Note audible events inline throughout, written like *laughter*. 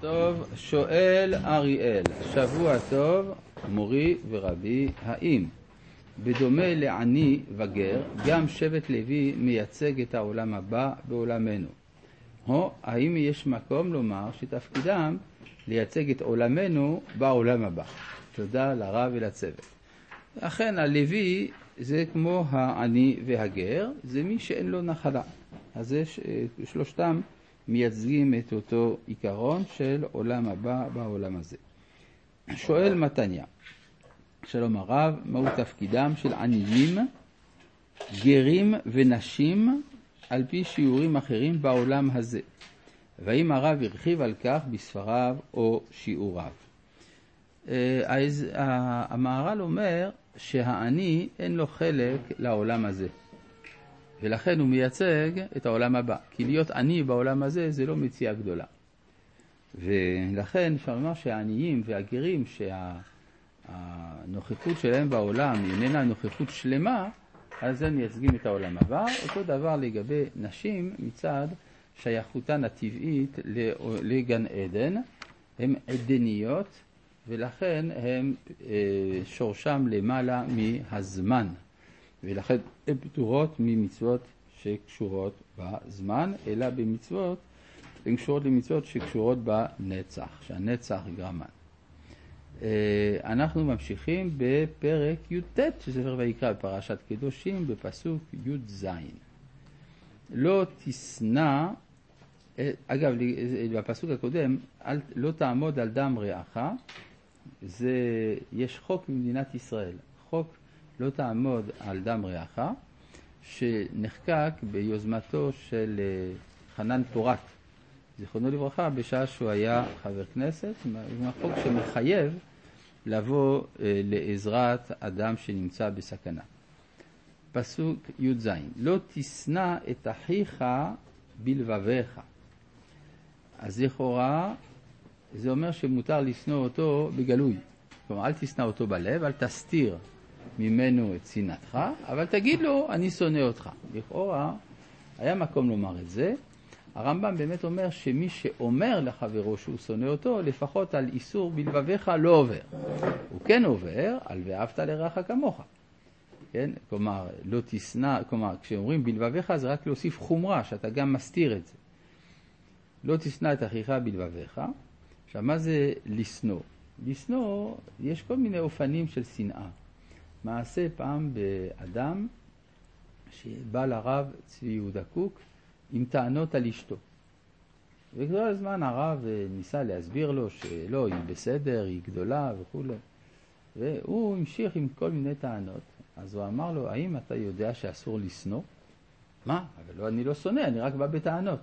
טוב, שואל אריאל, שבוע טוב, מורי ורבי, האם בדומה לעני וגר, גם שבט לוי מייצג את העולם הבא בעולמנו? או האם יש מקום לומר שתפקידם לייצג את עולמנו בעולם הבא? תודה לרב ולצוות. אכן, הלוי זה כמו העני והגר, זה מי שאין לו נחלה. אז יש שלושתם מייצגים את אותו עיקרון של עולם הבא בעולם הזה. שואל מתניה, שלום הרב, מהו תפקידם של עניים, גרים ונשים על פי שיעורים אחרים בעולם הזה? והאם הרב הרחיב על כך בספריו או שיעוריו? אה, המהר"ל אומר שהעני אין לו חלק לעולם הזה. ולכן הוא מייצג את העולם הבא. כי להיות עני בעולם הזה זה לא מציאה גדולה. ולכן אפשר לומר שהעניים והגרים שהנוכחות שלהם בעולם איננה נוכחות שלמה, אז הם מייצגים את העולם הבא. אותו דבר לגבי נשים מצד שייכותן הטבעית לגן עדן. הן עדניות ולכן הם אה, שורשם למעלה מהזמן. ולכן הן פטורות ממצוות שקשורות בזמן, אלא במצוות, הן קשורות למצוות שקשורות בנצח, שהנצח גרמן. אה, אנחנו ממשיכים בפרק י"ט של ספר ויקרא בפרשת קדושים בפסוק י"ז. לא תשנא, אה, אגב, בפסוק הקודם, לא תעמוד על דם רעך, זה, יש חוק במדינת ישראל, חוק לא תעמוד על דם רעך, שנחקק ביוזמתו של אה, חנן פורת, זיכרונו לברכה, בשעה שהוא היה חבר כנסת, עם החוק שמחייב לבוא אה, לעזרת אדם שנמצא בסכנה. פסוק י"ז: לא תשנא את אחיך בלבביך. אז לכאורה זה אומר שמותר לשנוא אותו בגלוי. כלומר, אל תשנא אותו בלב, אל תסתיר ממנו את שנאתך, אבל תגיד לו, אני שונא אותך. לכאורה, היה מקום לומר את זה. הרמב"ם באמת אומר שמי שאומר לחברו שהוא שונא אותו, לפחות על איסור בלבביך לא עובר. הוא כן עובר על ואהבת לרעך כמוך. כן? כלומר, לא תשנא, כלומר, כשאומרים בלבביך זה רק להוסיף חומרה, שאתה גם מסתיר את זה. לא תשנא את אחיך בלבביך. עכשיו, מה זה לשנוא? לשנוא, יש כל מיני אופנים של שנאה. מעשה פעם באדם שבא לרב צבי יהודה קוק עם טענות על אשתו. וכל הזמן הרב ניסה להסביר לו שלא, היא בסדר, היא גדולה וכולי. והוא המשיך עם כל מיני טענות. אז הוא אמר לו, האם אתה יודע שאסור לשנוא? מה? אבל לא, אני לא שונא, אני רק בא בטענות.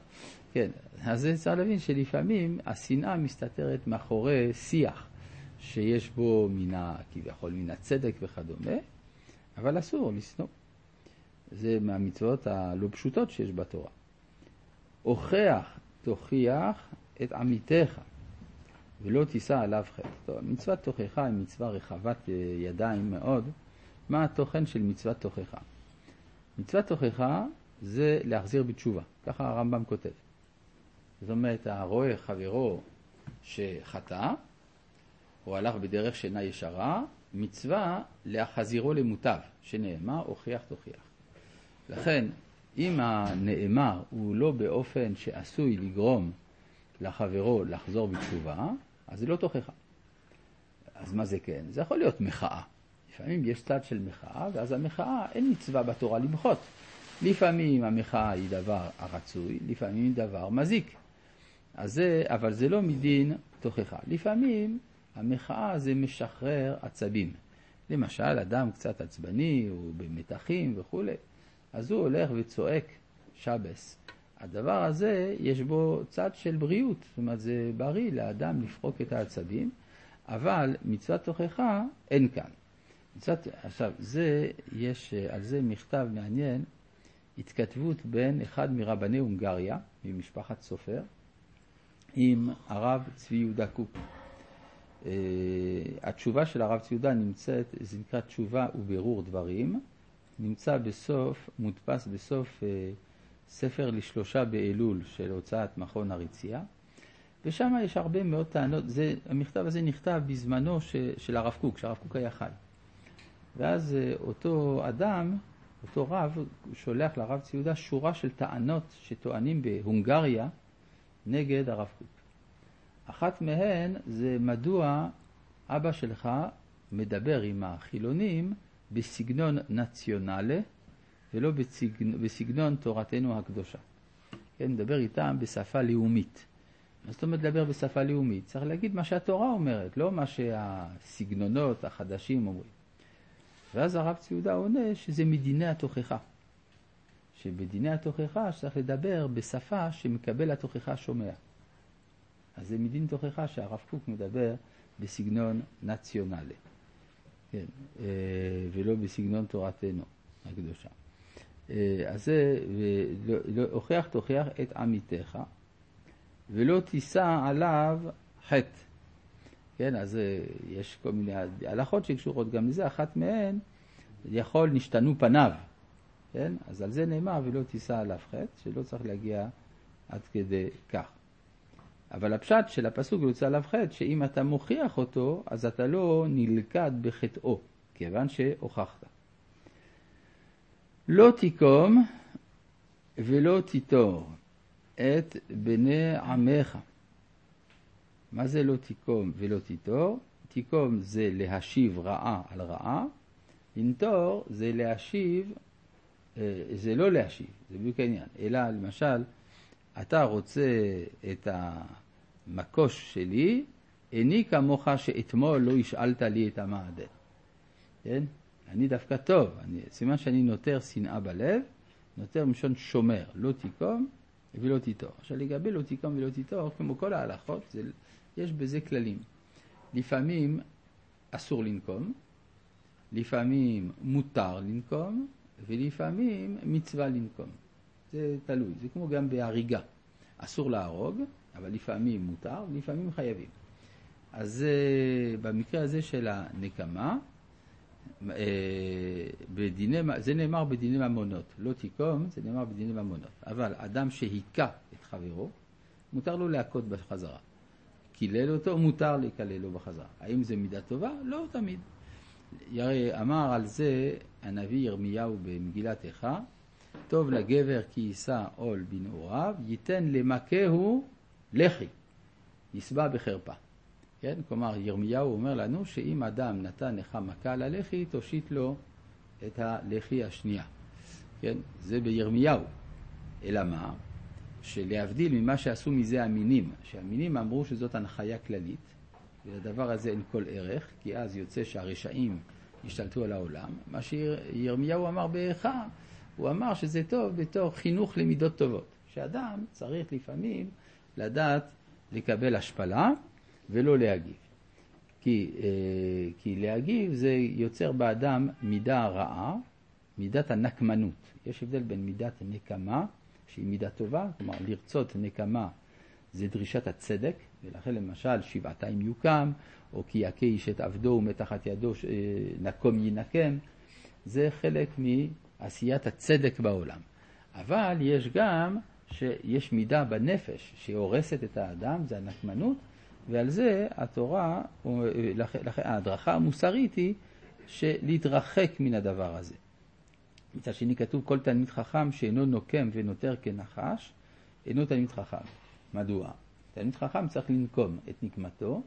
כן, אז צריך להבין שלפעמים השנאה מסתתרת מאחורי שיח. שיש בו מן ה... כביכול מן הצדק וכדומה, אבל אסור לשנוא. זה מהמצוות הלא פשוטות שיש בתורה. הוכח, תוכיח את עמיתך, ולא תישא עליו חטא. טוב, מצוות תוכחה היא מצווה רחבת אה, ידיים מאוד. מה התוכן של מצוות תוכחה? מצוות תוכחה זה להחזיר בתשובה, ככה הרמב"ם כותב. זאת אומרת, הרואה חברו שחטא, או הלך בדרך שאינה ישרה, מצווה להחזירו למוטב, שנאמר הוכיח תוכיח. לכן, אם הנאמר הוא לא באופן שעשוי לגרום לחברו לחזור בתשובה, אז זה לא תוכחה. אז מה זה כן? זה יכול להיות מחאה. לפעמים יש צד של מחאה, ואז המחאה, אין מצווה בתורה למחות. לפעמים המחאה היא דבר הרצוי, לפעמים היא דבר מזיק. אז זה, אבל זה לא מדין תוכחה. לפעמים המחאה זה משחרר עצבים. למשל, אדם קצת עצבני, הוא במתחים וכולי, אז הוא הולך וצועק שבס. הדבר הזה, יש בו צד של בריאות, זאת אומרת, זה בריא לאדם לפרוק את העצבים, אבל מצוות תוכחה אין כאן. מצוות, עכשיו, זה, יש על זה מכתב מעניין, התכתבות בין אחד מרבני הונגריה, ממשפחת סופר, עם הרב צבי יהודה קוק. Uh, התשובה של הרב ציודה נמצאת, זה נקרא תשובה ובירור דברים, נמצא בסוף, מודפס בסוף uh, ספר לשלושה באלול של הוצאת מכון הריצייה, ושם יש הרבה מאוד טענות, זה, המכתב הזה נכתב בזמנו ש, של הרב קוק, כשהרב קוק היה חי. ואז אה, אותו אדם, אותו רב, שולח לרב ציודה שורה של טענות שטוענים בהונגריה נגד הרב קוק. אחת מהן זה מדוע אבא שלך מדבר עם החילונים בסגנון נציונלי ולא בסגנון, בסגנון תורתנו הקדושה. כן, מדבר איתם בשפה לאומית. מה זאת אומרת לדבר בשפה לאומית? צריך להגיד מה שהתורה אומרת, לא מה שהסגנונות החדשים אומרים. ואז הרב ציודה עונה שזה מדיני התוכחה. שבדיני התוכחה צריך לדבר בשפה שמקבל התוכחה שומע. אז זה מדין תוכחה שהרב קוק מדבר בסגנון נציונלי, כן, אה, ולא בסגנון תורתנו הקדושה. אה, אז זה, הוכיח תוכיח את עמיתך, ולא תישא עליו חטא. כן, אז אה, יש כל מיני הלכות שקשורות גם לזה, אחת מהן, יכול נשתנו פניו, כן? אז על זה נאמר ולא תישא עליו חטא, שלא צריך להגיע עד כדי כך. אבל הפשט של הפסוק יוצא עליו חטא, שאם אתה מוכיח אותו, אז אתה לא נלכד בחטאו, כיוון שהוכחת. לא תיקום ולא תיטור את בני עמך. מה זה לא תיקום ולא תיטור? תיקום זה להשיב רעה על רעה, לנטור זה להשיב, אה, זה לא להשיב, זה בדיוק העניין, אלא למשל, אתה רוצה את המקוש שלי, איני כמוך שאתמול לא השאלת לי את המעדר. כן? אני דווקא טוב, אני, סימן שאני נותר שנאה בלב, נותר מלשון שומר, לא תיקום ולא תיטור. עכשיו לגבי לא תיקום ולא תיטור, כמו כל ההלכות, זה, יש בזה כללים. לפעמים אסור לנקום, לפעמים מותר לנקום, ולפעמים מצווה לנקום. זה תלוי, זה כמו גם בהריגה. אסור להרוג, אבל לפעמים מותר, ולפעמים חייבים. אז במקרה הזה של הנקמה, אה, בדיני, זה נאמר בדיני ממונות, לא תיקום, זה נאמר בדיני ממונות. אבל אדם שהיכה את חברו, מותר לו להכות בחזרה. קילל אותו, מותר לקלל לו בחזרה. האם זה מידה טובה? לא תמיד. ירא אמר על זה הנביא ירמיהו במגילת איכה, טוב לגבר כי יישא עול בנעוריו, ייתן למכהו לחי, יסבע בחרפה. כן? כלומר, ירמיהו אומר לנו שאם אדם נתן לך מכה ללחי, תושיט לו את הלחי השנייה. כן? זה בירמיהו. אלא מה? שלהבדיל ממה שעשו מזה המינים, שהמינים אמרו שזאת הנחיה כללית, ולדבר הזה אין כל ערך, כי אז יוצא שהרשעים השתלטו על העולם. מה שירמיהו אמר באיכה, הוא אמר שזה טוב בתור חינוך למידות טובות. שאדם צריך לפעמים לדעת לקבל השפלה ולא להגיב. כי, אה, כי להגיב זה יוצר באדם מידה רעה, מידת הנקמנות. יש הבדל בין מידת נקמה, שהיא מידה טובה, כלומר לרצות נקמה זה דרישת הצדק, ולכן למשל שבעתיים יוקם, או כי יכה איש את עבדו ומתחת ידו אה, נקום ינקם, זה חלק מעשיית הצדק בעולם. אבל יש גם שיש מידה בנפש שהורסת את האדם, זה הנקמנות, ועל זה התורה, ההדרכה המוסרית היא להתרחק מן הדבר הזה. מצד שני כתוב כל תלמיד חכם שאינו נוקם ונותר כנחש, אינו תלמיד חכם. מדוע? תלמיד חכם צריך לנקום את נקמתו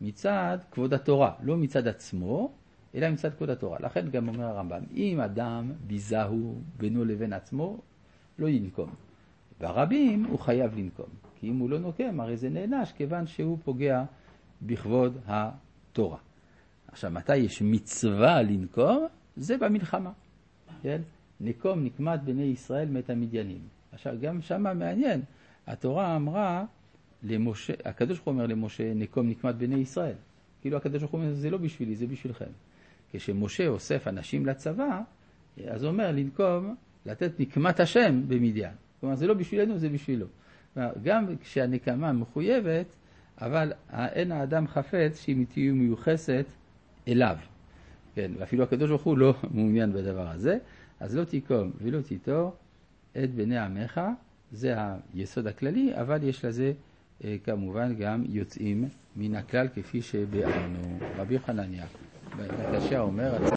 מצד כבוד התורה, לא מצד עצמו, אלא מצד כבוד התורה. לכן גם אומר הרמב"ם, אם אדם ביזהו בינו לבין עצמו, לא ינקום. ברבים הוא חייב לנקום, כי אם הוא לא נוקם, הרי זה נענש כיוון שהוא פוגע בכבוד התורה. עכשיו, מתי יש מצווה לנקום? זה במלחמה. כן? נקום נקמת בני ישראל מת המדיינים. עכשיו, גם שמה מעניין, התורה אמרה למשה, הקדוש ברוך הוא אומר למשה, נקום נקמת בני ישראל. כאילו הקדוש ברוך הוא אומר, זה לא בשבילי, זה בשבילכם. כשמשה אוסף אנשים לצבא, אז הוא אומר לנקום, לתת נקמת השם במדיין. כלומר, זה לא בשבילנו, זה בשבילו. גם כשהנקמה מחויבת, אבל אין האדם חפץ שהיא תהיה מיוחסת אליו. כן, ואפילו הקדוש ברוך הוא לא *laughs* מעוניין בדבר הזה, אז לא תיקום ולא תיטור את בני עמך, זה היסוד הכללי, אבל יש לזה אה, כמובן גם יוצאים מן הכלל כפי שביארנו. רבי חנניה, בבקשה אומר